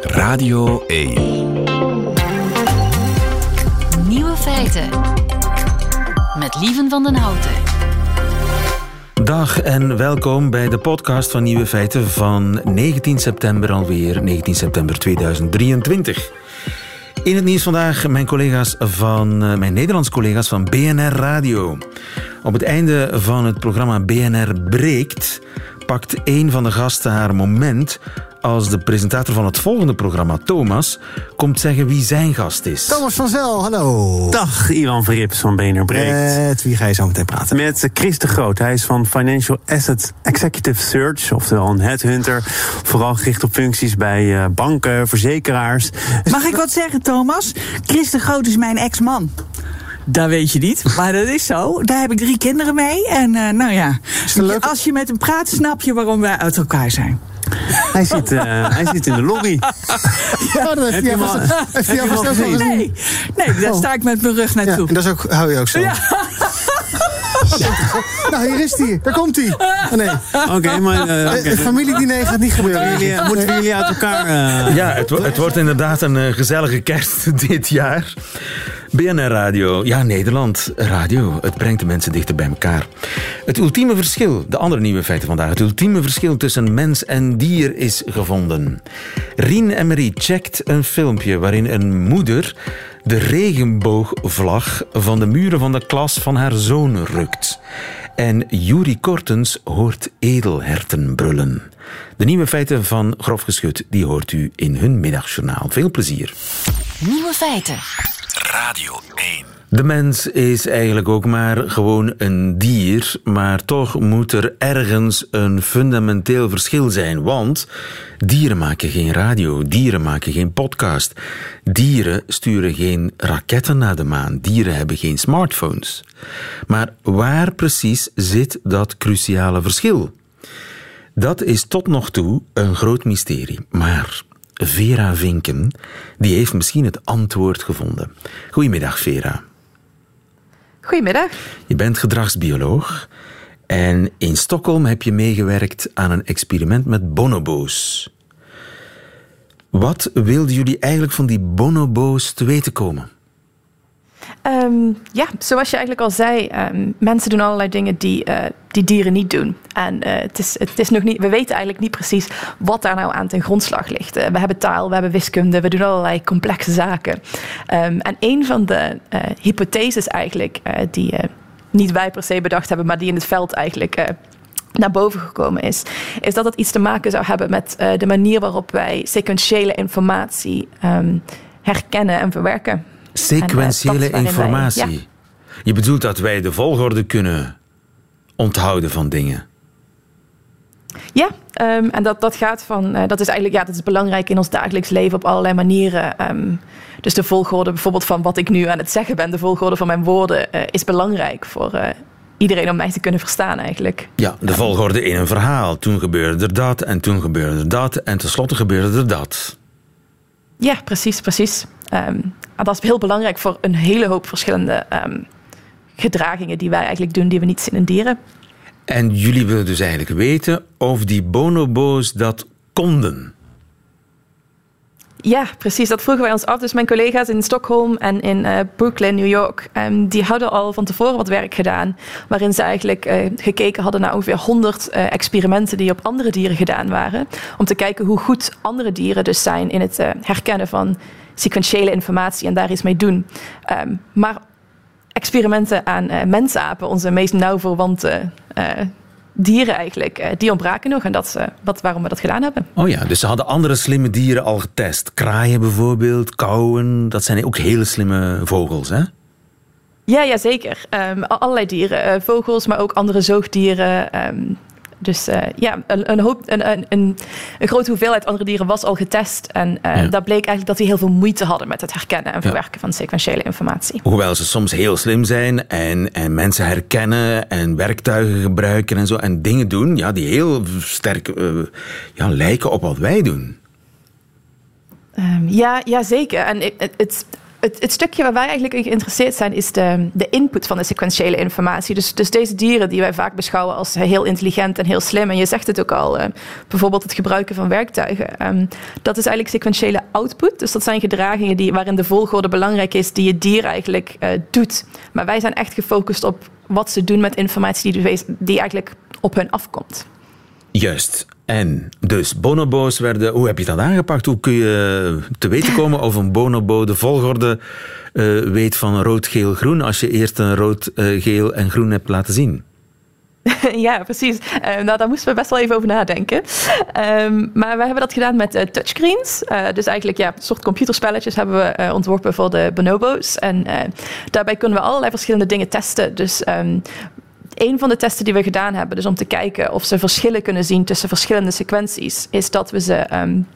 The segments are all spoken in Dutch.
Radio 1. Nieuwe feiten. Met Lieven van den Houten. Dag en welkom bij de podcast van Nieuwe Feiten van 19 september alweer, 19 september 2023. In het nieuws vandaag mijn collega's van, eh, mijn Nederlandse collega's van BNR Radio. Op het einde van het programma BNR Breekt pakt een van de gasten haar moment als de presentator van het volgende programma, Thomas, komt zeggen wie zijn gast is. Thomas van Zel, hallo. Dag, Ivan Verrips van BNR Breekt. Met wie ga je zo meteen praten? Met Chris de Groot. Hij is van Financial Asset Executive Search, oftewel een headhunter. Vooral gericht op functies bij eh, banken, verzekeraars. Mag ik wat zeggen, Thomas? Chris de Groot is mijn ex-man. Dat weet je niet, maar dat is zo. Daar heb ik drie kinderen mee. En uh, nou ja, als je met hem praat, snap je waarom wij uit elkaar zijn. Hij zit, uh, hij zit in de lobby. Ja, dat heeft hij al gezien. Nee, nee, daar sta ik met mijn rug naartoe. Ja, en dat is ook, hou je ook zo. Ja. nou, hier is hij. Daar komt hij. Oh, nee. Oké, okay, maar... Uh, okay. Het familiediner gaat niet gebeuren. Jullie, moeten jullie uit elkaar... Uh... Ja, het, het, wordt inderdaad een gezellige kerst dit jaar. BNR Radio, ja, Nederland Radio. Het brengt de mensen dichter bij elkaar. Het ultieme verschil, de andere nieuwe feiten vandaag. Het ultieme verschil tussen mens en dier is gevonden. Rien Emery checkt een filmpje waarin een moeder de regenboogvlag van de muren van de klas van haar zoon rukt. En Juri Kortens hoort edelherten brullen. De nieuwe feiten van Grof Geschut, die hoort u in hun middagjournaal. Veel plezier. Nieuwe feiten. Radio 1. De mens is eigenlijk ook maar gewoon een dier, maar toch moet er ergens een fundamenteel verschil zijn. Want dieren maken geen radio, dieren maken geen podcast, dieren sturen geen raketten naar de maan, dieren hebben geen smartphones. Maar waar precies zit dat cruciale verschil? Dat is tot nog toe een groot mysterie. Maar Vera Vinken, die heeft misschien het antwoord gevonden. Goedemiddag, Vera. Goedemiddag. Je bent gedragsbioloog en in Stockholm heb je meegewerkt aan een experiment met bonobo's. Wat wilden jullie eigenlijk van die bonobo's te weten komen? Um, ja, zoals je eigenlijk al zei, um, mensen doen allerlei dingen die, uh, die dieren niet doen. En uh, het is, het is nog niet, we weten eigenlijk niet precies wat daar nou aan ten grondslag ligt. Uh, we hebben taal, we hebben wiskunde, we doen allerlei complexe zaken. Um, en een van de hypotheses eigenlijk, die niet wij per se bedacht hebben, maar die in het veld eigenlijk naar boven gekomen is, is dat het iets te maken zou hebben met de manier waarop wij sequentiële informatie herkennen en verwerken. Sequentiële informatie. Wij, ja. Je bedoelt dat wij de volgorde kunnen onthouden van dingen. Ja, um, en dat, dat gaat van. Uh, dat is eigenlijk ja, dat is belangrijk in ons dagelijks leven op allerlei manieren. Um, dus de volgorde bijvoorbeeld van wat ik nu aan het zeggen ben, de volgorde van mijn woorden, uh, is belangrijk voor uh, iedereen om mij te kunnen verstaan eigenlijk. Ja, de volgorde in een verhaal. Toen gebeurde er dat en toen gebeurde er dat en tenslotte gebeurde er dat. Ja, precies, precies. Um, dat is heel belangrijk voor een hele hoop verschillende um, gedragingen die wij eigenlijk doen, die we niet zien in dieren. En jullie willen dus eigenlijk weten of die bonobo's dat konden. Ja, precies. Dat vroegen wij ons af. Dus mijn collega's in Stockholm en in uh, Brooklyn, New York, um, die hadden al van tevoren wat werk gedaan. Waarin ze eigenlijk uh, gekeken hadden naar ongeveer 100 uh, experimenten die op andere dieren gedaan waren. Om te kijken hoe goed andere dieren dus zijn in het herkennen van sequentiële informatie en daar iets mee doen. Um, maar experimenten aan mensapen, onze meest nauw verwante dieren eigenlijk, uh, die ontbraken nog. En dat is wat, waarom we dat gedaan hebben. Oh ja, dus ze hadden andere slimme dieren al getest. Kraaien bijvoorbeeld, kauwen, dat zijn ook hele slimme vogels, hè? Ja, ja zeker. Um, allerlei dieren. vogels, maar ook andere zoogdieren. Um, dus uh, ja, een, een, hoop, een, een, een, grote hoeveelheid andere dieren was al getest. En uh, ja. dat bleek eigenlijk dat die heel veel moeite hadden met het herkennen en verwerken ja. van sequentiële informatie. Hoewel ze soms heel slim zijn en, en mensen herkennen en werktuigen gebruiken en zo. En dingen doen ja, die heel sterk uh, ja, lijken op wat wij doen. Um, ja, ja, zeker. En het, het het, het, stukje waar wij eigenlijk geïnteresseerd zijn, is de, de input van de sequentiële informatie. Dus, dus deze dieren die wij vaak beschouwen als heel intelligent en heel slim. En je zegt het ook al, uh, bijvoorbeeld het gebruiken van werktuigen. Um, dat is eigenlijk sequentiële output. Dus dat zijn gedragingen die, waarin de volgorde belangrijk is die het dier eigenlijk uh, doet. Maar wij zijn echt gefocust op wat ze doen met informatie die, die eigenlijk op hun afkomt. Juist. En dus bonobo's werden. Hoe heb je dat aangepakt? Hoe kun je te weten komen of een bonobo de volgorde uh, weet van rood, geel, groen als je eerst een rood, uh, geel en groen hebt laten zien? ja, precies. Uh, nou, daar moesten we best wel even over nadenken. Um, maar we hebben dat gedaan met uh, touchscreens. Dus eigenlijk ja, een soort computerspelletjes hebben we ontworpen voor de bonobo's. En daarbij kunnen we allerlei verschillende dingen testen. Dus um, een van de testen die we gedaan hebben, dus om te kijken of ze verschillen kunnen zien tussen verschillende sequenties, is dat we ze um,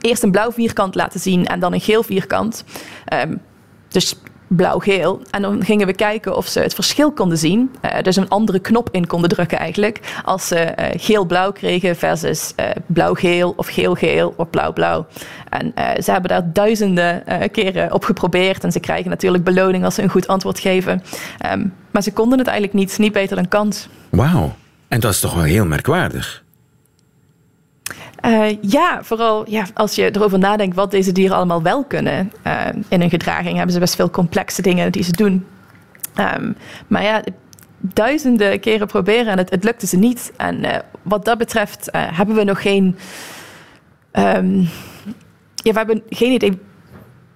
eerst een blauw vierkant laten zien en dan een geel vierkant. Um, dus blauw-geel. En dan gingen we kijken of ze het verschil konden zien. Uh, dus een andere knop in konden drukken eigenlijk. Als ze uh, geel-blauw kregen versus uh, blauw-geel of geel-geel of blauw-blauw. En ze hebben daar duizenden keren op geprobeerd. En ze krijgen natuurlijk beloning als ze een goed antwoord geven. Um, maar ze konden het eigenlijk niet, niet beter dan kans. Wauw. En dat is toch wel heel merkwaardig? Uh, ja, vooral ja, als je erover nadenkt wat deze dieren allemaal wel kunnen uh, in hun gedraging, hebben ze best veel complexe dingen die ze doen. Um, maar ja, duizenden keren proberen en het, het lukte ze niet. En uh, wat dat betreft hebben we nog geen. Um, ja, we hebben geen idee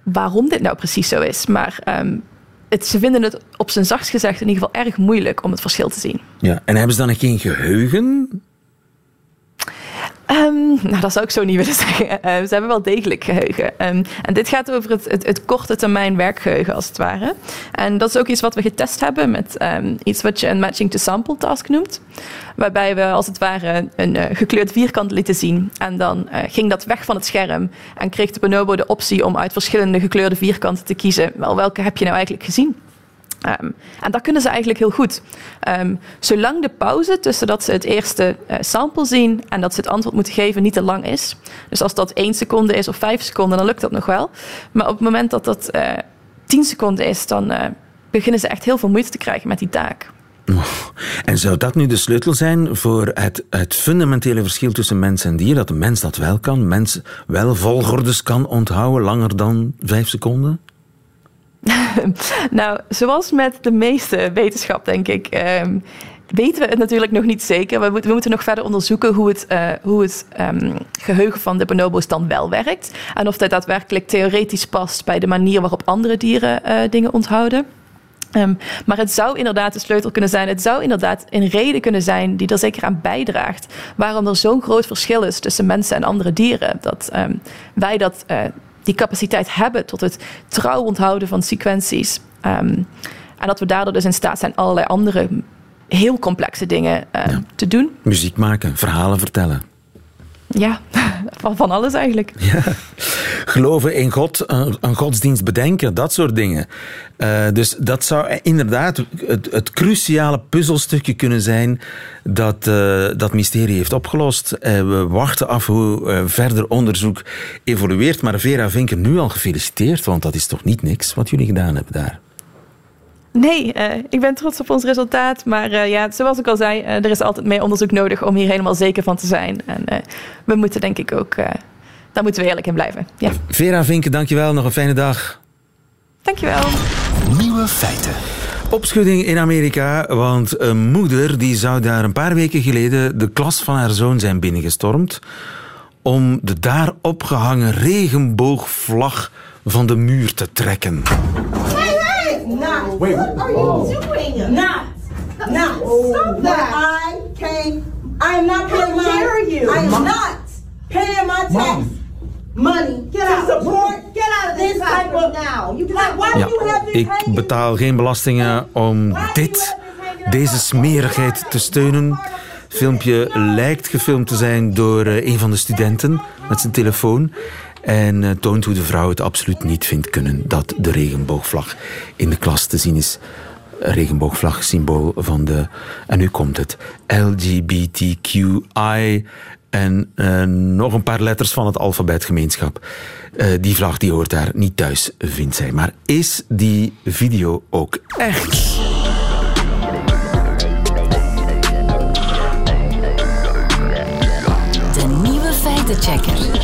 waarom dit nou precies zo is. Maar um, het, ze vinden het op zijn zachtst gezegd in ieder geval erg moeilijk om het verschil te zien. Ja, en hebben ze dan geen geheugen? Um, nou, dat zou ik zo niet willen zeggen. Uh, ze hebben wel degelijk geheugen. Um, en dit gaat over het, het, het, korte termijn werkgeheugen, als het ware. En dat is ook iets wat we getest hebben met iets wat je een matching to sample task noemt. Waarbij we als het ware een uh, gekleurd vierkant lieten zien. En dan uh, ging dat weg van het scherm. En kreeg de bonobo de optie om uit verschillende gekleurde vierkanten te kiezen. Wel, welke heb je nou eigenlijk gezien? Um, en dat kunnen ze eigenlijk heel goed. Um, zolang de pauze tussen dat ze het eerste uh, sample zien en dat ze het antwoord moeten geven niet te lang is. Dus als dat één seconde is of vijf seconden, dan lukt dat nog wel. Maar op het moment dat dat uh, tien seconden is, dan uh, beginnen ze echt heel veel moeite te krijgen met die taak. Oh. En zou dat nu de sleutel zijn voor het, het, fundamentele verschil tussen mens en dier? Dat de mens dat wel kan, mens wel volgordes kan onthouden langer dan vijf seconden? nou, zoals met de meeste wetenschap, denk ik, um, weten we het natuurlijk nog niet zeker. We, we moeten nog verder onderzoeken hoe het, uh, hoe um, geheugen van de bonobo's dan wel werkt. En of dat daadwerkelijk theoretisch past bij de manier waarop andere dieren uh, dingen onthouden. Um, maar het zou inderdaad de sleutel kunnen zijn. Het zou inderdaad een reden kunnen zijn die er zeker aan bijdraagt. Waarom er zo'n groot verschil is tussen mensen en andere dieren. Dat wij dat uh, die capaciteit hebben tot het trouw onthouden van sequenties. Um, en dat we daardoor dus in staat zijn allerlei andere heel complexe dingen uh, ja. te doen. Muziek maken, verhalen vertellen. Ja, van, alles eigenlijk. Geloven in God, een, godsdienst bedenken, dat soort dingen. Uh, dus dat zou inderdaad het, cruciale puzzelstukje kunnen zijn dat uh, dat mysterie heeft opgelost. Uh, we wachten af hoe verder onderzoek evolueert. Maar Vera Vinker, nu al gefeliciteerd, want dat is toch niet niks wat jullie gedaan hebben daar. Nee, uh, ik ben trots op ons resultaat. Maar uh, ja, zoals ik al zei, uh, er is altijd meer onderzoek nodig om hier helemaal zeker van te zijn. En we moeten denk ik ook, daar moeten we eerlijk in blijven. Ja. Vera Vinken, dankjewel. Nog een fijne dag. Dankjewel. Nieuwe feiten. Opschudding in Amerika, want een moeder die zou daar een paar weken geleden de klas van haar zoon zijn binnengestormd om de daar opgehangen regenboogvlag van de muur te trekken. Not. Wait, what are you oh. doing? Not. Not. Oh, Stop that. I came. I am not paying my. dare you? I am Mom. not paying my tax. Mom. Money Get out. to support Get out of this type of now. You like, why ja, do you have ik betaal geen belastingen om dit, deze smerigheid te steunen. Het filmpje lijkt gefilmd te zijn door uh, een van de studenten met zijn telefoon. En uh, toont hoe de vrouw het absoluut niet vindt kunnen dat de regenboogvlag in de klas te zien is. Regenboogvlag, symbool van de, en nu komt het, LGBTQI En uh, nog een paar letters van het alfabetgemeenschap. Uh, die vlag die hoort daar niet thuis, vindt zij. Maar is die video ook echt? De nieuwe feitenchecker.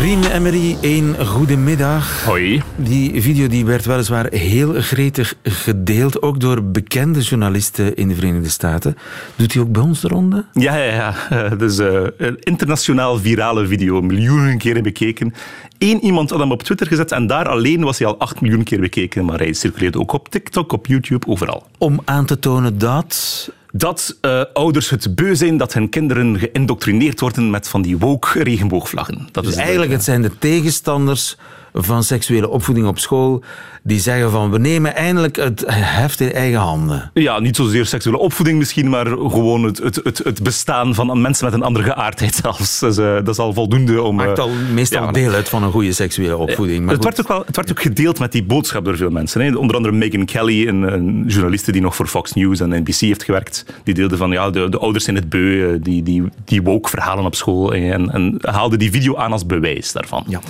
Rien Emery, een goedemiddag. Hoi. Die video die werd weliswaar heel gretig gedeeld, ook door bekende journalisten in de Verenigde Staten. Doet hij ook bij ons de ronde? Ja, ja, ja. Uh, dus uh, een internationaal virale video, miljoenen keren bekeken. Eén iemand had hem op Twitter gezet en daar alleen was hij al 8 miljoen keer bekeken. Maar hij circuleerde ook op TikTok, op YouTube, overal. Om aan te tonen dat dat uh, ouders het beu zijn dat hun kinderen geïndoctrineerd worden met van die woke regenboogvlaggen. Dat dus is eigenlijk, het zijn de tegenstanders van seksuele opvoeding op school die zeggen van we nemen eindelijk het heft in eigen handen. Ja, niet zozeer seksuele opvoeding misschien, maar gewoon het, het, het, het bestaan van mensen met een andere geaardheid zelfs. Dus, uh, dat is al voldoende om... Maakt al meestal ja, deel uit van een goede seksuele opvoeding. Maar het, werd ook wel, het werd ook gedeeld met die boodschap door veel mensen. Hè. Onder andere Megan Kelly, een, een, journaliste die nog voor Fox News en NBC heeft gewerkt, die deelde van ja, de, de ouders zijn het beu, die, die, die woke verhalen op school en, en haalde die video aan als bewijs daarvan. Ja.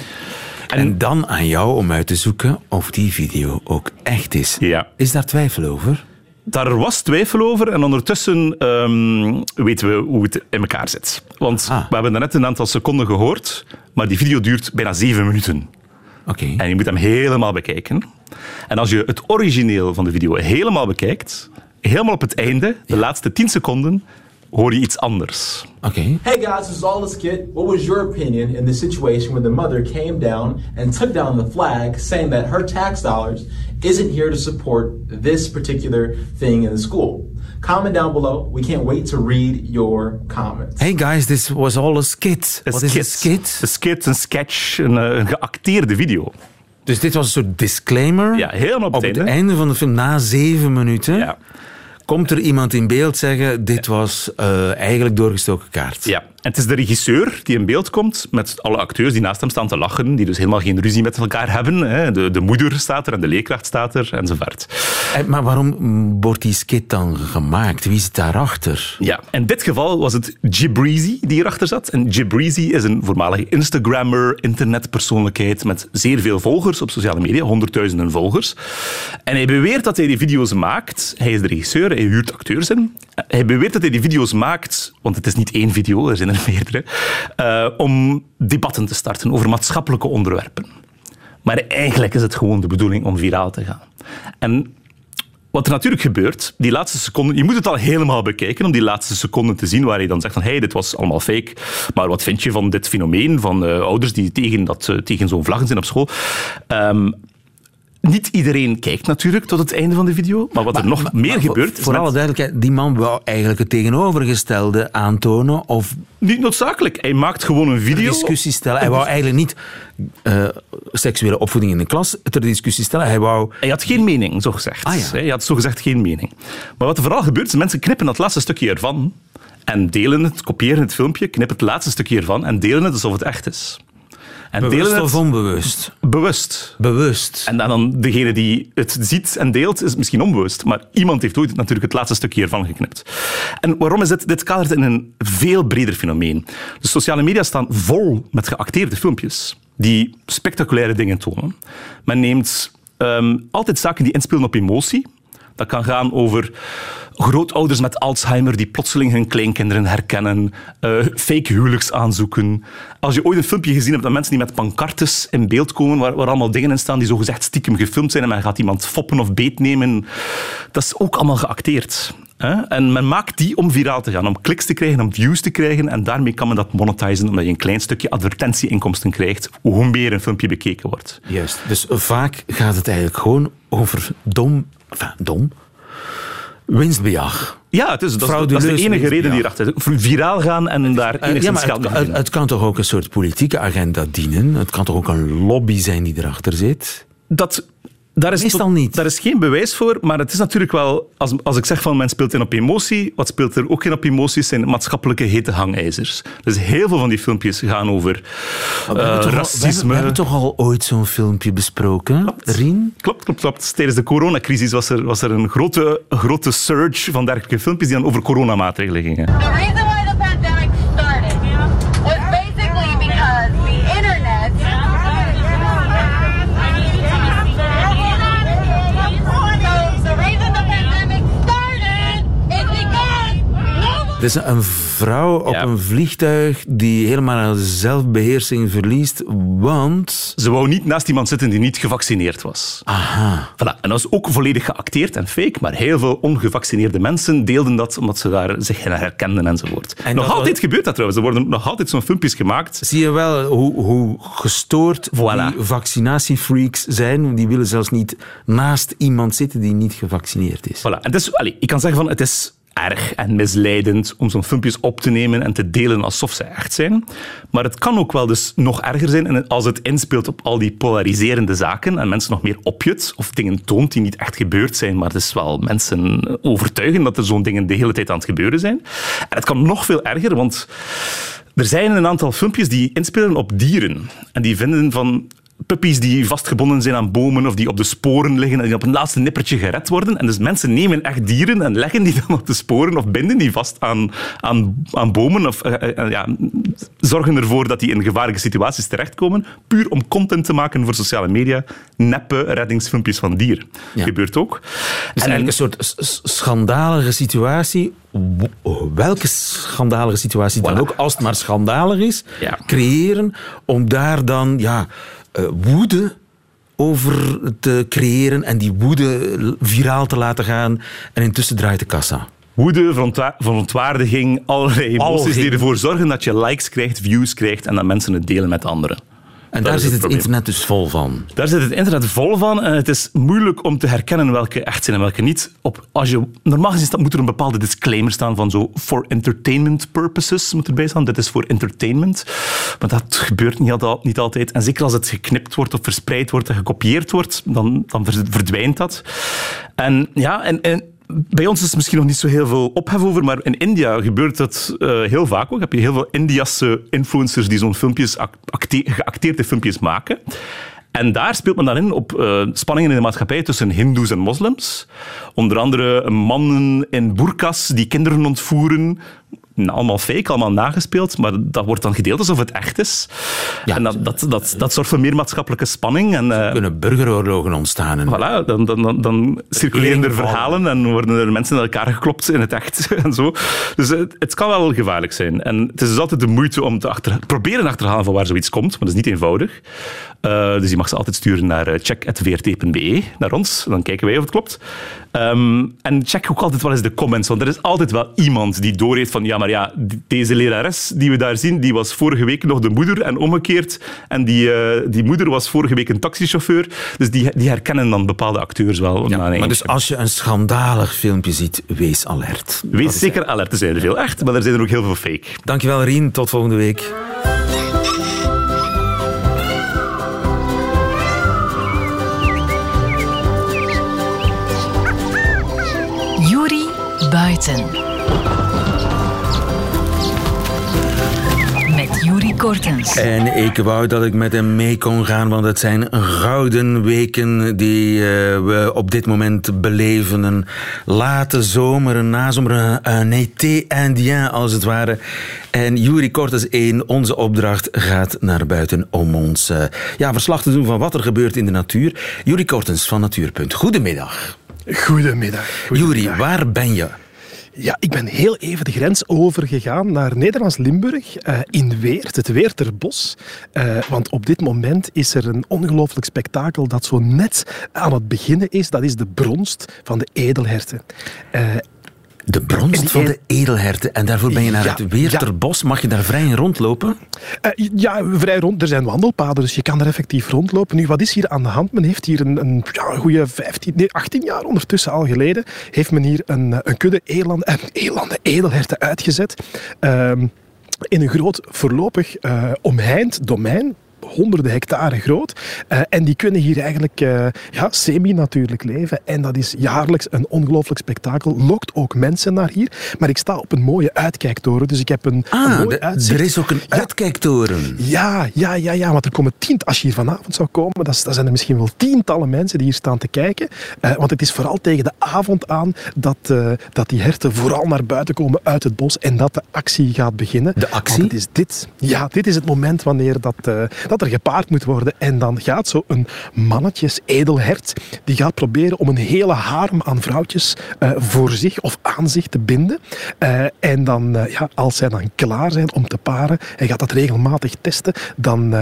En dan aan jou om uit te zoeken of die video ook echt is. Ja. Is daar twijfel over? Daar was twijfel over en ondertussen um, weten we hoe het in elkaar zit. Want ah. we hebben net een aantal seconden gehoord, maar die video duurt bijna zeven minuten. Oké. Okay. En je moet hem helemaal bekijken. En als je het origineel van de video helemaal bekijkt, helemaal op het einde, de laatste tien seconden, hoor je iets anders. Okay. Hey guys, this is all this kid. What was your opinion in the situation where the mother came down and took down the flag saying that her tax dollars isn't here to support this particular thing in the school? Comment down below. We can't wait to read your comments. Hey guys, this was all a skit. Skit. is een skit? Een skit, een sketch, een, eh, een geacteerde video. Dus dit was een soort disclaimer. Ja, helemaal op, op het het einde. einde van de film, na zeven minuten. Ja. Komt er iemand in beeld zeggen, dit was uh, eigenlijk doorgestoken kaart. Ja, en het is de regisseur die in beeld komt met alle acteurs die naast hem staan te lachen, die dus helemaal geen ruzie met elkaar hebben. Hè. De, de moeder staat er en de leerkracht staat er enzovoort. En, maar waarom wordt die skit dan gemaakt? Wie zit daarachter? Ja, in dit geval was het Jibreezy die erachter zat. En Jibreezy is een voormalige Instagrammer, internetpersoonlijkheid met zeer veel volgers op sociale media, honderdduizenden volgers. En hij beweert dat hij die video's maakt. Hij is de regisseur, hij huurt acteurs in. Hij beweert dat hij die video's maakt, want het is niet één video, er zijn uh, om debatten te starten over maatschappelijke onderwerpen. Maar eigenlijk is het gewoon de bedoeling om viraal te gaan. En wat er natuurlijk gebeurt, die laatste seconden, je moet het al helemaal bekijken om die laatste seconden te zien waar je dan zegt van hey, dit was allemaal fake, maar wat vind je van dit fenomeen van uh, ouders die tegen, dat, uh, tegen zo'n vlaggen zijn op school? Um, niet iedereen kijkt natuurlijk tot het einde van de video, maar wat er nog maar, meer maar, gebeurt... Voor, voor alle duidelijkheid, die man wou eigenlijk het tegenovergestelde aantonen of... Niet noodzakelijk. Hij maakt gewoon een video... discussie stellen. Hij wou eigenlijk niet uh, seksuele opvoeding in de klas ter discussie stellen. Hij wou... Hij had geen mening, zo gezegd. Ah, ja. Hij had zo gezegd geen mening. Maar wat er vooral gebeurt, is mensen knippen dat laatste stukje ervan en delen het, kopiëren het filmpje, knippen het laatste stukje ervan en delen het alsof het echt is. En bewust delen het, of onbewust? Bewust. Bewust. En dan degene die het ziet en deelt, is misschien onbewust. Maar iemand heeft ooit natuurlijk het laatste stukje ervan geknipt. En waarom is dit? Dit kadert in een veel breder fenomeen. De sociale media staan vol met geacteerde filmpjes die spectaculaire dingen tonen. Men neemt um, altijd zaken die inspelen op emotie. Dat kan gaan over grootouders met Alzheimer die plotseling hun kleinkinderen herkennen, uh, fake huwelijksaanzoeken. Als je ooit een filmpje gezien hebt dat mensen die met pancartes in beeld komen, waar, allemaal dingen in staan die zogezegd stiekem gefilmd zijn en men gaat iemand foppen of beetnemen, dat is ook allemaal geacteerd. Hè? En men maakt die om viraal te gaan, om kliks te krijgen, om views te krijgen. En daarmee kan men dat monetizen, omdat je een klein stukje advertentieinkomsten krijgt, hoe meer een filmpje bekeken wordt. Juist. Dus vaak gaat het eigenlijk gewoon over dom... Enfin, dom winstbejag. Ja, het is, dat, is, dat is de enige reden die hierachter zit. Viraal gaan en daar enigszins uh, ja, maar geld het, het, kan toch ook een soort politieke agenda dienen? Het kan toch ook een lobby zijn die erachter zit? Dat... Daar is Meestal tot, niet. Daar is geen bewijs voor, maar het is natuurlijk wel... Als, als ik zeg van men speelt in op emotie, wat speelt er ook in op emoties zijn maatschappelijke hete hangijzers. Dus heel veel van die filmpjes gaan over uh, we racisme. Al, we, hebben, we hebben toch al ooit zo'n filmpje besproken, klopt. Rien? Klopt, klopt, klopt. Tijdens de coronacrisis was er, was er een grote, grote surge van dergelijke filmpjes die dan over coronamaatregelen gingen. The reason why the pandemic started Het is een vrouw op Ja. een vliegtuig die helemaal haar zelfbeheersing verliest, want... Ze wou niet naast iemand zitten die niet gevaccineerd was. Aha. Voilà. En dat was ook volledig geacteerd en fake, maar heel veel ongevaccineerde mensen deelden dat omdat ze daar zich in herkenden enzovoort. En nog altijd was- gebeurt dat trouwens. Er worden nog altijd zo'n filmpjes gemaakt. Zie je wel hoe, hoe gestoord Voilà. die vaccinatiefreaks zijn? Die willen zelfs niet naast iemand zitten die niet gevaccineerd is. Voilà. En het is, allee, ik kan zeggen van het is erg en misleidend om zo'n filmpjes op te nemen en te delen alsof ze echt zijn. Maar het kan ook wel dus nog erger zijn als het inspeelt op al die polariserende zaken en mensen nog meer opjut of dingen toont die niet echt gebeurd zijn, maar dus wel mensen overtuigen dat er zo'n dingen de hele tijd aan het gebeuren zijn. En het kan nog veel erger, want er zijn een aantal filmpjes die inspelen op dieren. En die vinden van puppies die vastgebonden zijn aan bomen of die op de sporen liggen en die op een laatste nippertje gered worden. En dus mensen nemen echt dieren en leggen die dan op de sporen of binden die vast aan, aan, aan bomen of eh, eh, ja, zorgen ervoor dat die in gevaarlijke situaties terechtkomen, puur om content te maken voor sociale media. Neppe reddingsfilmpjes van dieren. Ja. Gebeurt ook. Dus eigenlijk een soort schandalige situatie. Welke schandalige situatie dan Voilà. ook, als het maar schandalig is, Ja. creëren om daar dan ja, woede over te creëren en die woede viraal te laten gaan. En intussen draait de kassa. Woede, verontwa- verontwaardiging, allerlei emoties die ervoor zorgen dat je likes krijgt, views krijgt en dat mensen het delen met anderen. En daar zit het internet dus vol van. Daar zit het internet vol van en het is moeilijk om te herkennen welke echt zijn en welke niet. Op, als je, normaal gezien staat- moet er een bepaalde disclaimer staan van zo for entertainment purposes moet erbij staan. Dit is voor entertainment. Maar dat gebeurt niet, al- niet altijd. En zeker als het geknipt wordt of verspreid wordt en gekopieerd wordt, dan, dan ver- verdwijnt dat. En ja, en, en bij ons is er misschien nog niet zo heel veel ophef over, maar in India gebeurt dat eh, heel vaak ook. Heb je heel veel Indiase influencers die zo'n filmpjes, ac- acte- geacteerde filmpjes maken. En daar speelt men dan in op eh, spanningen in de maatschappij tussen hindoes en moslims. Onder andere mannen in burkas die kinderen ontvoeren. Allemaal fake, allemaal nagespeeld, maar dat wordt dan gedeeld alsof het echt is. Ja. En dat, dat, dat, dat zorgt voor meer maatschappelijke spanning. En, eh, kunnen burgeroorlogen ontstaan. En Voilà, dan, dan, dan, dan circuleren er verhalen en worden er mensen in elkaar geklopt in het echt en zo. Dus het, het kan wel gevaarlijk zijn. En het is dus altijd de moeite om te achter, proberen achterhalen van waar zoiets komt, maar dat is niet eenvoudig. Eh, dus je mag ze altijd sturen naar eh, check.vrt.be, naar ons. Dan kijken wij of het klopt. Ehm, en check ook altijd wel eens de comments, want er is altijd wel iemand die doorheeft van ja, maar ja, deze lerares die we daar zien, die was vorige week nog de moeder en omgekeerd. En die, eh, die moeder was vorige week een taxichauffeur. Dus die, die herkennen dan bepaalde acteurs wel. maar dus als je een schandalig filmpje ziet, wees alert. Wees zeker alert. Er zijn er veel echt, maar er zijn er ook heel veel fake. Dankjewel Rien, tot volgende week. Buiten. Kortens. En ik wou dat ik met hem mee kon gaan, want het zijn gouden weken die eh, we op dit moment beleven. Een late zomer, een nazomer, een, een été indien als het ware. En Juri Kortens 1, onze opdracht gaat naar buiten om ons eh, ja, verslag te doen van wat er gebeurt in de natuur. Juri Kortens van Natuurpunt, goedemiddag. Goedemiddag. Juri, waar ben je? Ja, ik ben heel even de grens overgegaan naar Nederlands-Limburg, eh, in Weert, het Weerterbos. Eh, want op dit moment is er een ongelooflijk spektakel dat zo net aan het beginnen is. Dat is de bronst van de edelherten. Eh, De bronst van de edelherten. En daarvoor ben je naar Ja, het Weerterbos. Mag je daar vrij in rondlopen? Eh, ja, vrij rond. Er zijn wandelpaden, dus je kan er effectief rondlopen. Nu, wat is hier aan de hand? Men heeft hier een, een, ja, goede 15, nee, 18 jaar ondertussen al geleden, heeft men hier een, een kudde elanden, elanden, edelherten uitgezet. Ehm, in een groot voorlopig eh, omheind domein. Honderden hectare groot. Eh, en die kunnen hier eigenlijk eh, ja, semi-natuurlijk leven. En dat is jaarlijks een ongelooflijk spektakel. Lokt ook mensen naar hier. Maar ik sta op een mooie uitkijktoren. Dus ik heb een, een Ah, mooi de- uitzicht. er is ook een uitkijktoren. Ja, ja, ja, ja, want er komen tient, als je hier vanavond zou komen, dan, dan zijn er misschien wel tientallen mensen die hier staan te kijken. Eh, want het is vooral tegen de avond aan dat, dat die herten vooral naar buiten komen uit het bos en dat de actie gaat beginnen. De actie? Want het is dit, ja, dit is het moment wanneer dat, dat dat er gepaard moet worden. En dan gaat zo een mannetjes edelhert, die gaat proberen om een hele harem aan vrouwtjes eh, voor zich of aan zich te binden. Eh, en dan, eh, ja, als zij dan klaar zijn om te paren, hij gaat dat regelmatig testen, dan,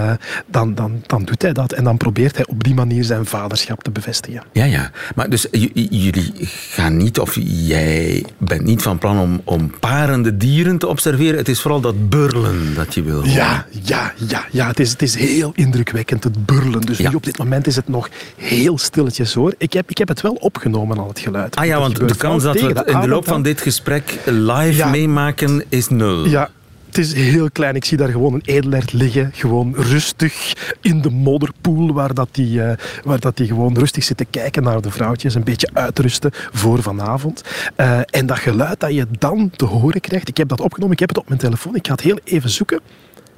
dan, dan, dan doet hij dat. En dan probeert hij op die manier zijn vaderschap te bevestigen. Ja, ja. Maar dus jullie gaan niet, of jij bent niet van plan om, om parende dieren te observeren. Het is vooral dat burlen dat je wil. Ja, ja, ja, ja. Het, is, het is heel indrukwekkend, het burlen. Dus nu op dit moment is het nog heel stilletjes hoor. Ik heb, ik heb het wel opgenomen al, het geluid. Ah ja, want de kans dat we het in de loop van dit gesprek live Ja. meemaken is nul. Ja, het is heel klein. Ik zie daar gewoon een edelert liggen. Gewoon rustig in de modderpoel. Waar, dat die, eh, waar dat die gewoon rustig zit te kijken naar de vrouwtjes. Een beetje uitrusten voor vanavond. Eh, en dat geluid dat je dan te horen krijgt. Ik heb dat opgenomen. Ik heb het op mijn telefoon. Ik ga het heel even zoeken.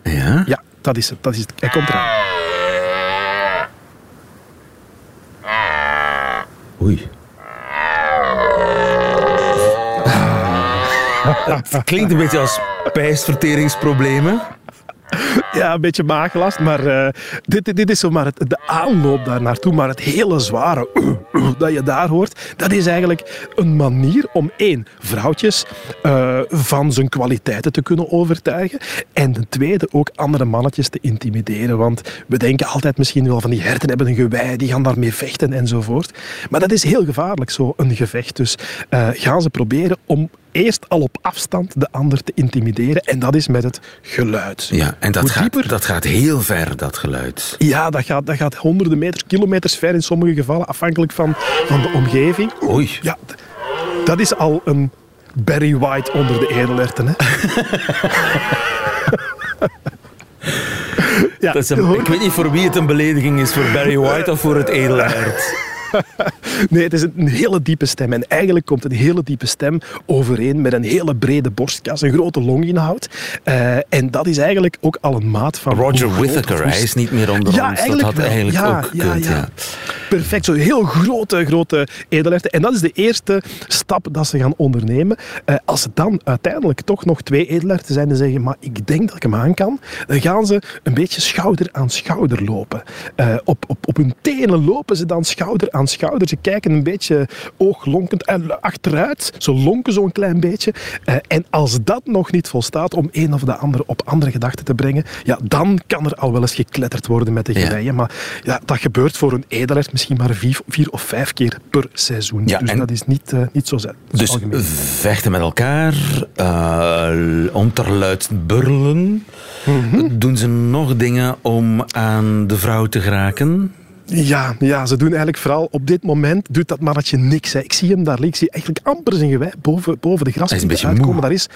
Ja? Ja, dat is het. Dat is het. Hij komt eraan. Oei. Het klinkt een beetje als spijsverteringsproblemen. Ja, een beetje maaglast, maar eh, dit, dit is zomaar het, de aanloop daar naartoe. Maar het hele zware dat je daar hoort, dat is eigenlijk een manier om één, vrouwtjes eh, van zijn kwaliteiten te kunnen overtuigen. En ten tweede ook andere mannetjes te intimideren. Want we denken altijd misschien wel van die herten hebben een gewei, die gaan daarmee vechten enzovoort. Maar dat is heel gevaarlijk, zo een gevecht. Dus eh, gaan ze proberen om eerst al op afstand de ander te intimideren. En dat is met het geluid. Ja, en dat Hoe gaat, dat gaat heel ver, dat geluid. Ja, dat gaat, dat gaat honderden meters, kilometers ver in sommige gevallen, afhankelijk van, van de omgeving. Oei. Ja, dat is al een Barry White onder de edelerten. Hè? ja, Dat is een- ik weet niet voor wie het een belediging is, voor Barry White of voor het edelhert. Nee, het is een hele diepe stem. En eigenlijk komt een hele diepe stem overeen met een hele brede borstkas, een grote longinhoud. Eh, en dat is eigenlijk ook al een maat van... Roger Whittaker, hij is niet meer onder ja, ons. Dat Eigenlijk had wel. eigenlijk ja, ook ja, ja. ja. Perfect, zo heel grote, grote edelerten. En dat is de eerste stap dat ze gaan ondernemen. Eh, als er dan uiteindelijk toch nog twee edelerten zijn en zeggen, maar ik denk dat ik hem aan kan, dan gaan ze een beetje schouder aan schouder lopen. Eh, op, op, op hun tenen lopen ze dan schouder aan schouder. Ze kijken een beetje ooglonkend en achteruit. Ze lonken zo'n klein beetje. Eh, en als dat nog niet volstaat om een of de ander op andere gedachten te brengen, ja, dan kan er al wel eens gekletterd worden met de Ja. geweien. Maar ja, dat gebeurt voor een edelert misschien maar vier, vier of vijf keer per seizoen. Ja, dus dat is niet, eh, niet zo, zo Dus algemeen. vechten met elkaar, uh, onterluid burlen. Mhm. Doen ze nog dingen om aan de vrouw te geraken? Ja, ja, ze doen eigenlijk vooral op dit moment doet dat mannetje niks. Hè. Ik zie hem daar liggen, ik zie eigenlijk amper zijn gewei boven, boven de Hij is een graspiepen beetje uitkomen. moe. Daar is,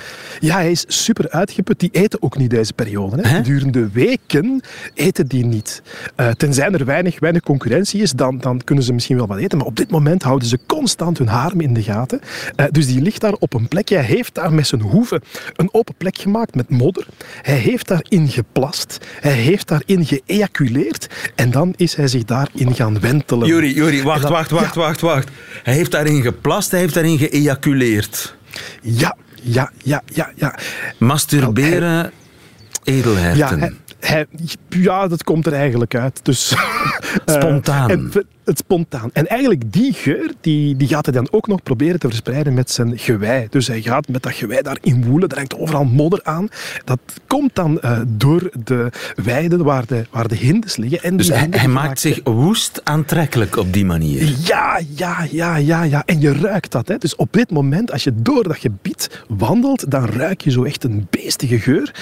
ja, hij is super uitgeput. Die eten ook niet deze periode. Hè. Gedurende weken eten die niet. Eh, tenzij er weinig, weinig concurrentie is, dan, dan kunnen ze misschien wel wat eten. Maar op dit moment houden ze constant hun harem in de gaten. Eh, dus die ligt daar op een plek. Hij heeft daar met zijn hoeven een open plek gemaakt met modder. Hij heeft daarin geplast. Hij heeft daarin geëjaculeerd. En dan is hij zich daarin gaan wentelen. Juri, Juri, wacht, wacht, wacht, Ja, wacht, wacht. Hij heeft daarin geplast, hij heeft daarin geëjaculeerd. Ja, ja, ja, ja. ja. Masturberen, edelherten. Ja, hij, hij- ja, dat komt er eigenlijk uit. Dus, eh, Spontaan. en het, het spontaan. En eigenlijk die geur, die, die gaat hij dan ook nog proberen te verspreiden met zijn gewei. Dus hij gaat met dat gewei daarin woelen. Er hangt overal modder aan. Dat komt dan eh, door de weiden waar de, waar de hindes liggen. En Dus hij, maakt zich woest aantrekkelijk op die manier. Ja, ja, ja, ja, ja. En je ruikt dat. Hè. Dus op dit moment, als je door dat gebied wandelt, dan ruik je zo echt een beestige geur.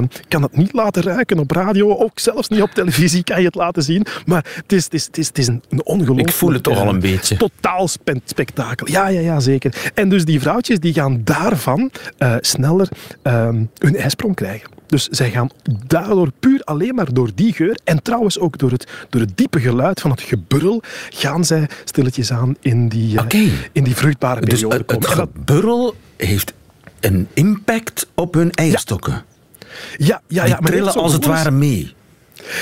Ik kan het niet laten ruiken op radio, ook zelfs niet op televisie kan je het laten zien. Maar het is, het is, het is, het is een, ongelooflijk... Ik voel het toch al een beetje. Totaal spe- spektakel. Ja, ja, ja, zeker. En dus die vrouwtjes die gaan daarvan eh, sneller ehm, hun ijsprong krijgen. Dus zij gaan daardoor puur alleen maar door die geur en trouwens ook door het, door het diepe geluid van het geburrel gaan zij stilletjes aan in die, eh, in die vruchtbare Dus periode het, komen. het geburrel heeft een impact op hun eierstokken. ja, ja, Die ja, maar trillen als het ware mee.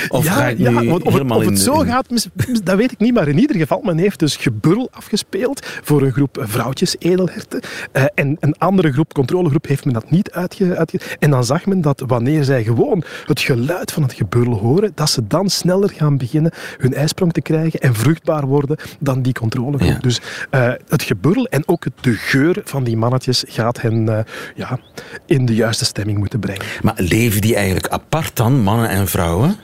Of ja, ga ik ja, nu want of, het, of zo in- gaat, mis- mis- dat weet ik niet. Maar in ieder geval, men heeft dus geburrel afgespeeld voor een groep vrouwtjes edelherten. Eh, en een andere groep, controlegroep, heeft men dat niet uitge, uitge... En dan zag men dat wanneer zij gewoon het geluid van het geburrel horen, dat ze dan sneller gaan beginnen hun ijsprong te krijgen en vruchtbaar worden dan die controlegroep. Ja. Dus eh, het geburrel en ook de geur van die mannetjes gaat hen eh, ja, in de juiste stemming moeten brengen. Maar leven die eigenlijk apart dan, mannen en vrouwen?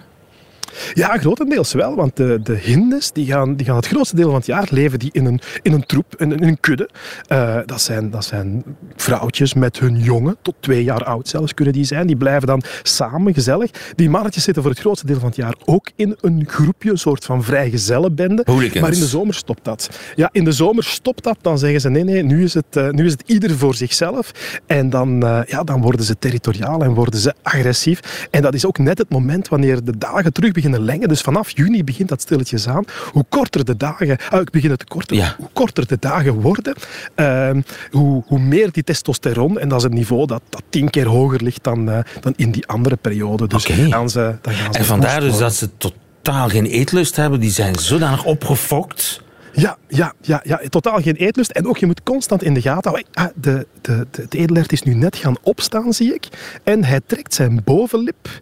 Ja, grotendeels wel. Want de, de hindes die gaan, die gaan het grootste deel van het jaar leven die in een, in een troep, in, in een kudde. Eh, dat, zijn, dat zijn vrouwtjes met hun jongen, tot twee jaar oud zelfs kunnen die zijn. Die blijven dan samen gezellig. Die mannetjes zitten voor het grootste deel van het jaar ook in een groepje, een soort van vrijgezellenbende. Hooligans. Maar in de zomer stopt dat. Ja, in de zomer stopt dat. Dan zeggen ze nee, nee, nu is het, eh, nu is het ieder voor zichzelf. En dan, eh, ja, dan worden ze territoriaal en worden ze agressief. En dat is ook net het moment wanneer de dagen terug beginnen lengen. Dus vanaf juni begint dat stilletjes aan. Hoe korter de dagen, ah, ik begin het te korten, Ja. hoe korter de dagen worden, ehm, hoe, hoe meer die testosteron, en dat is een niveau dat, dat tien keer hoger ligt dan, eh, dan in die andere periode. Dus Oké. gaan ze, dan gaan ze En vandaar dus dat ze totaal geen eetlust hebben. Die zijn zodanig opgefokt. Ja, ja, ja, ja, totaal geen eetlust. En ook, je moet constant in de gaten houden. Ah, de, de, de, edelhert is nu net gaan opstaan, zie ik. En hij trekt zijn bovenlip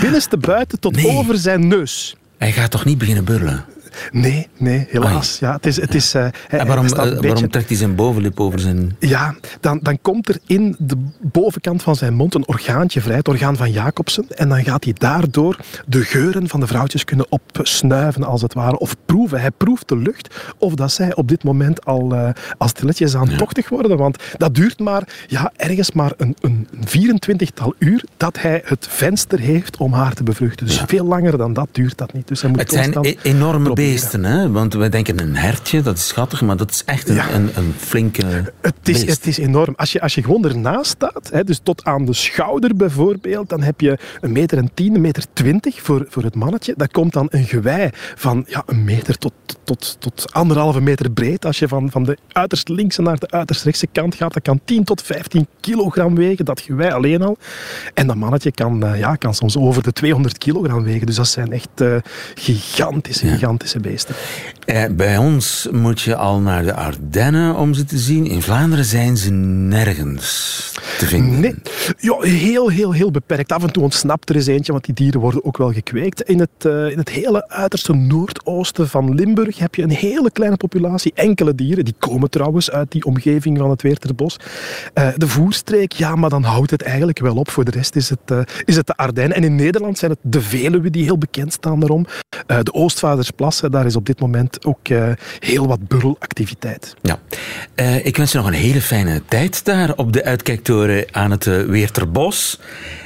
binnenste buiten tot Nee. over zijn neus. Hij gaat toch niet beginnen burlen? Nee, nee, helaas. Ja, het is, het is, eh, hij- En hij waarom, eh, waarom trekt hij zijn bovenlip over zijn... Ja, dan, dan komt er in de bovenkant van zijn mond een orgaantje vrij, het orgaan van Jacobsen. En dan gaat hij daardoor de geuren van de vrouwtjes kunnen opsnuiven, als het ware, of proeven. Hij proeft de lucht of dat zij op dit moment al, eh al stilletjes aan tochtig worden. Want dat duurt maar, ja, ergens maar een, een 24-tal uur dat hij het venster heeft om haar te bevruchten. Dus veel langer dan dat duurt dat niet. Dus hij moet Het zijn e- enorme. Beesten, hè? Want wij denken een hertje, dat is schattig, maar dat is echt een, Ja. een, een flinke Het is, beest. het is enorm. Als je, als je gewoon ernaast staat, hè, dus tot aan de schouder bijvoorbeeld, dan heb je een meter en tien, een meter twintig voor, voor het mannetje. Daar komt dan een gewei van ja, een meter tot, tot, tot anderhalve meter breed. Als je van, van de uiterst linkse naar de uiterst rechtse kant gaat, dat kan 10 tot 15 kilogram wegen, dat gewei alleen al. En dat mannetje kan, eh, ja, kan soms over de 200 kilogram wegen. Dus dat zijn echt eh, gigantische, gigantische beesten. Eh, bij ons moet je al naar de Ardennen om ze te zien. In Vlaanderen zijn ze nergens te vinden. Nee, ja, heel, heel, heel beperkt. Af en toe ontsnapt er eens eentje, want die dieren worden ook wel gekweekt. In het, eh, in het hele uiterste noordoosten van Limburg heb je een hele kleine populatie. Enkele dieren, die komen trouwens uit die omgeving van het Weerterbos. Eh, de voerstreek, ja, maar dan houdt het eigenlijk wel op. Voor de rest is het, eh, is het de Ardennen. En in Nederland zijn het de Veluwe die heel bekend staan daarom. De Oostvaardersplassen, daar is op dit moment ook eh, heel wat burrelactiviteit. Ja. Eh, ik wens je nog een hele fijne tijd daar op de uitkijktoren aan het eh, Weerterbos.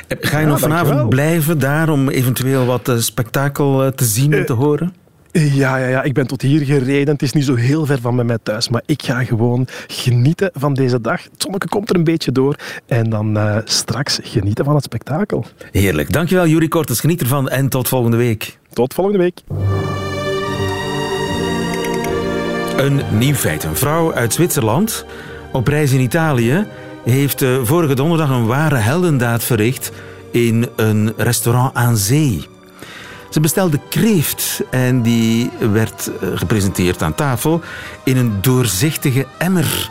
Ga je Ja, nog vanavond blijven daar om eventueel wat spektakel te zien en te horen? Ja, ja, ja, ik ben tot hier gereden. Het is niet zo heel ver van bij mij thuis, maar ik ga gewoon genieten van deze dag. Het zonnetje komt er een beetje door en dan straks genieten van het spektakel. Heerlijk. Dankjewel, Juri Kortes. Geniet ervan en tot volgende week. Tot volgende week. Een nieuw feit. Een vrouw uit Zwitserland op reis in Italië heeft eh, vorige donderdag een ware heldendaad verricht in een restaurant aan zee. Ze bestelde kreeft en die werd eh, gepresenteerd aan tafel in een doorzichtige emmer.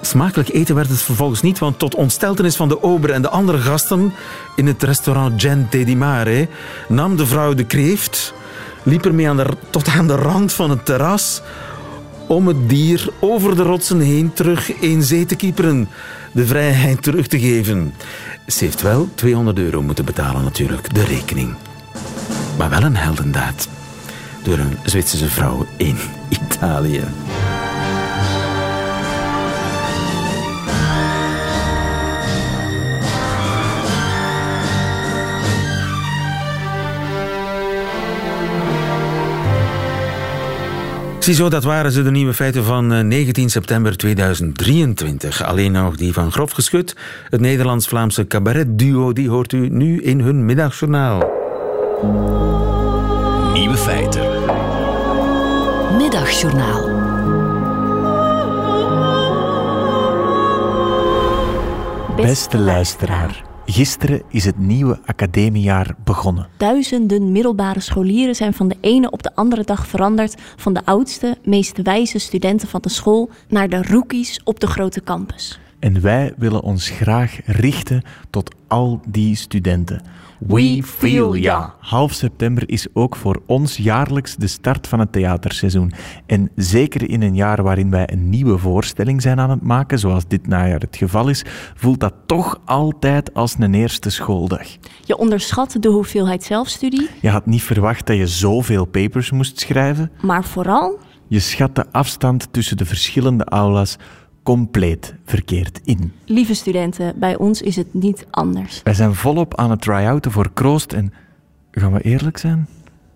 Smakelijk eten werd het vervolgens niet, want tot ontsteltenis van de ober en de andere gasten in het restaurant Gente di Mare nam de vrouw de kreeft, liep ermee aan de, tot aan de rand van het terras om het dier over de rotsen heen terug in zee te kieperen, de vrijheid terug te geven. Ze heeft wel 200 euro moeten betalen natuurlijk, de rekening. Maar wel een heldendaad. Door een Zwitserse vrouw in Italië. Ziezo, dat waren ze de nieuwe feiten van eh, 19 september 2023. Alleen nog die van Grof Geschut. Het Nederlands-Vlaamse cabaretduo, die hoort u nu in hun middagjournaal. Nieuwe feiten. Middagjournaal. Beste luisteraar. Gisteren is het nieuwe academiejaar begonnen. Duizenden middelbare scholieren zijn van de ene op de andere dag veranderd van de oudste, meest wijze studenten van de school naar de rookies op de grote campus. En wij willen ons graag richten tot al die studenten. We feel ya. Half september is ook voor ons jaarlijks de start van het theaterseizoen. En zeker in een jaar waarin wij een nieuwe voorstelling zijn aan het maken, zoals dit najaar het geval is, voelt dat toch altijd als een eerste schooldag. Je onderschat de hoeveelheid zelfstudie. Je had niet verwacht dat je zoveel papers moest schrijven. Maar vooral... Je schat de afstand tussen de verschillende aulas compleet verkeerd in. Lieve studenten, bij ons is het niet anders. Wij zijn volop aan het try-outen voor Kroost en gaan we eerlijk zijn?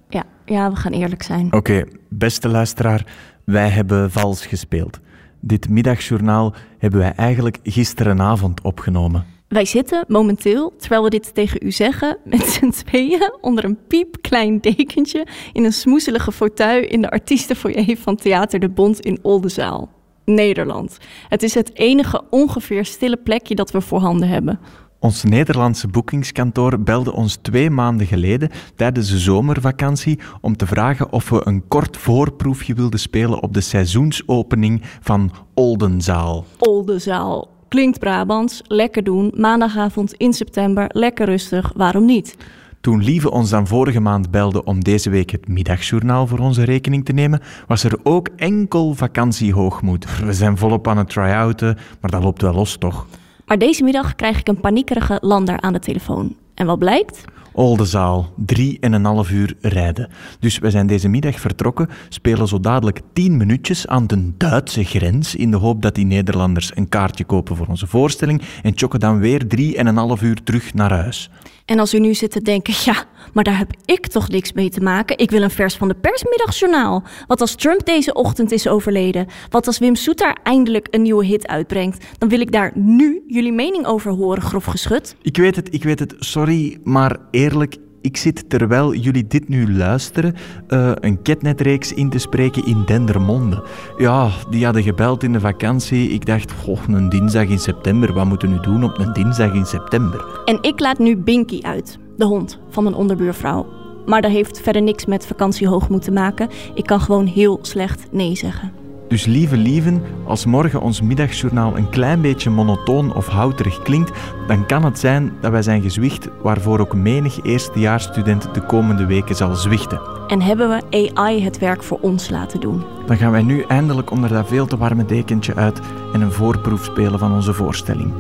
Ja, ja we gaan eerlijk zijn. Oké, beste luisteraar, wij hebben vals gespeeld. Dit middagjournaal hebben wij eigenlijk gisterenavond opgenomen. Wij zitten momenteel, terwijl we dit tegen u zeggen, met z'n tweeën onder een piepklein dekentje in een smoezelige fauteuil in de artiestenfoyer van Theater de Bond in Oldenzaal. Nederland. Het is het enige ongeveer stille plekje dat we voorhanden hebben. Ons Nederlandse boekingskantoor belde ons twee maanden geleden tijdens de zomervakantie om te vragen of we een kort voorproefje wilden spelen op de seizoensopening van Oldenzaal. Oldenzaal. Klinkt Brabants, lekker doen, maandagavond in september, lekker rustig, waarom niet? Toen Lieve ons dan vorige maand belde om deze week het middagjournaal voor onze rekening te nemen, was er ook enkel vakantiehoogmoed. We zijn volop aan het try-outen, maar dat loopt wel los toch? Maar deze middag krijg ik een paniekerige lander aan de telefoon. En wat blijkt? Oldenzaal, drie en een half uur rijden. Dus we zijn deze middag vertrokken, spelen zo dadelijk tien minuutjes aan de Duitse grens in de hoop dat die Nederlanders een kaartje kopen voor onze voorstelling en chokken dan weer drie en een half uur terug naar huis. En als u nu zit te denken, ja, maar daar heb ik toch niks mee te maken. Ik wil een vers van de persmiddagjournaal. Wat als Trump deze ochtend is overleden? Wat als Wim Soetar eindelijk een nieuwe hit uitbrengt? Dan wil ik daar nu jullie mening over horen, grof geschud. Ik weet het, ik weet het. Sorry, maar eerlijk, ik zit terwijl jullie dit nu luisteren uh, een ketnetreeks in te spreken in Dendermonde. Ja, die hadden gebeld in de vakantie. Ik dacht, goh, een dinsdag in september. Wat moeten we nu doen op een dinsdag in september? En ik laat nu Binky uit, de hond van mijn onderbuurvrouw. Maar dat heeft verder niks met vakantiehoogmoed te maken. Ik kan gewoon heel slecht nee zeggen. Dus lieve lieven, als morgen ons middagjournaal een klein beetje monotoon of houterig klinkt, dan kan het zijn dat wij zijn gezwicht waarvoor ook menig eerstejaarsstudent de komende weken zal zwichten. En hebben we AI het werk voor ons laten doen. Dan gaan wij nu eindelijk onder dat veel te warme dekentje uit en een voorproef spelen van onze voorstelling.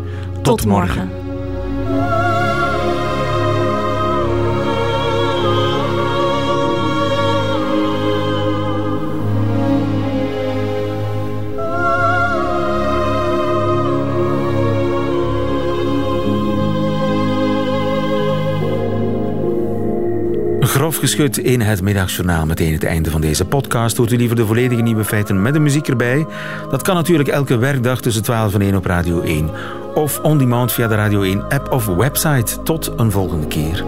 Tot, morgen. Grof geschud in het middagjournaal. Meteen het einde van deze podcast. Hoort u liever de volledige nieuwe feiten met de muziek erbij? Dat kan natuurlijk elke werkdag tussen 12 en 1 op Radio 1. Of on demand via de Radio 1 app of website. Tot een volgende keer.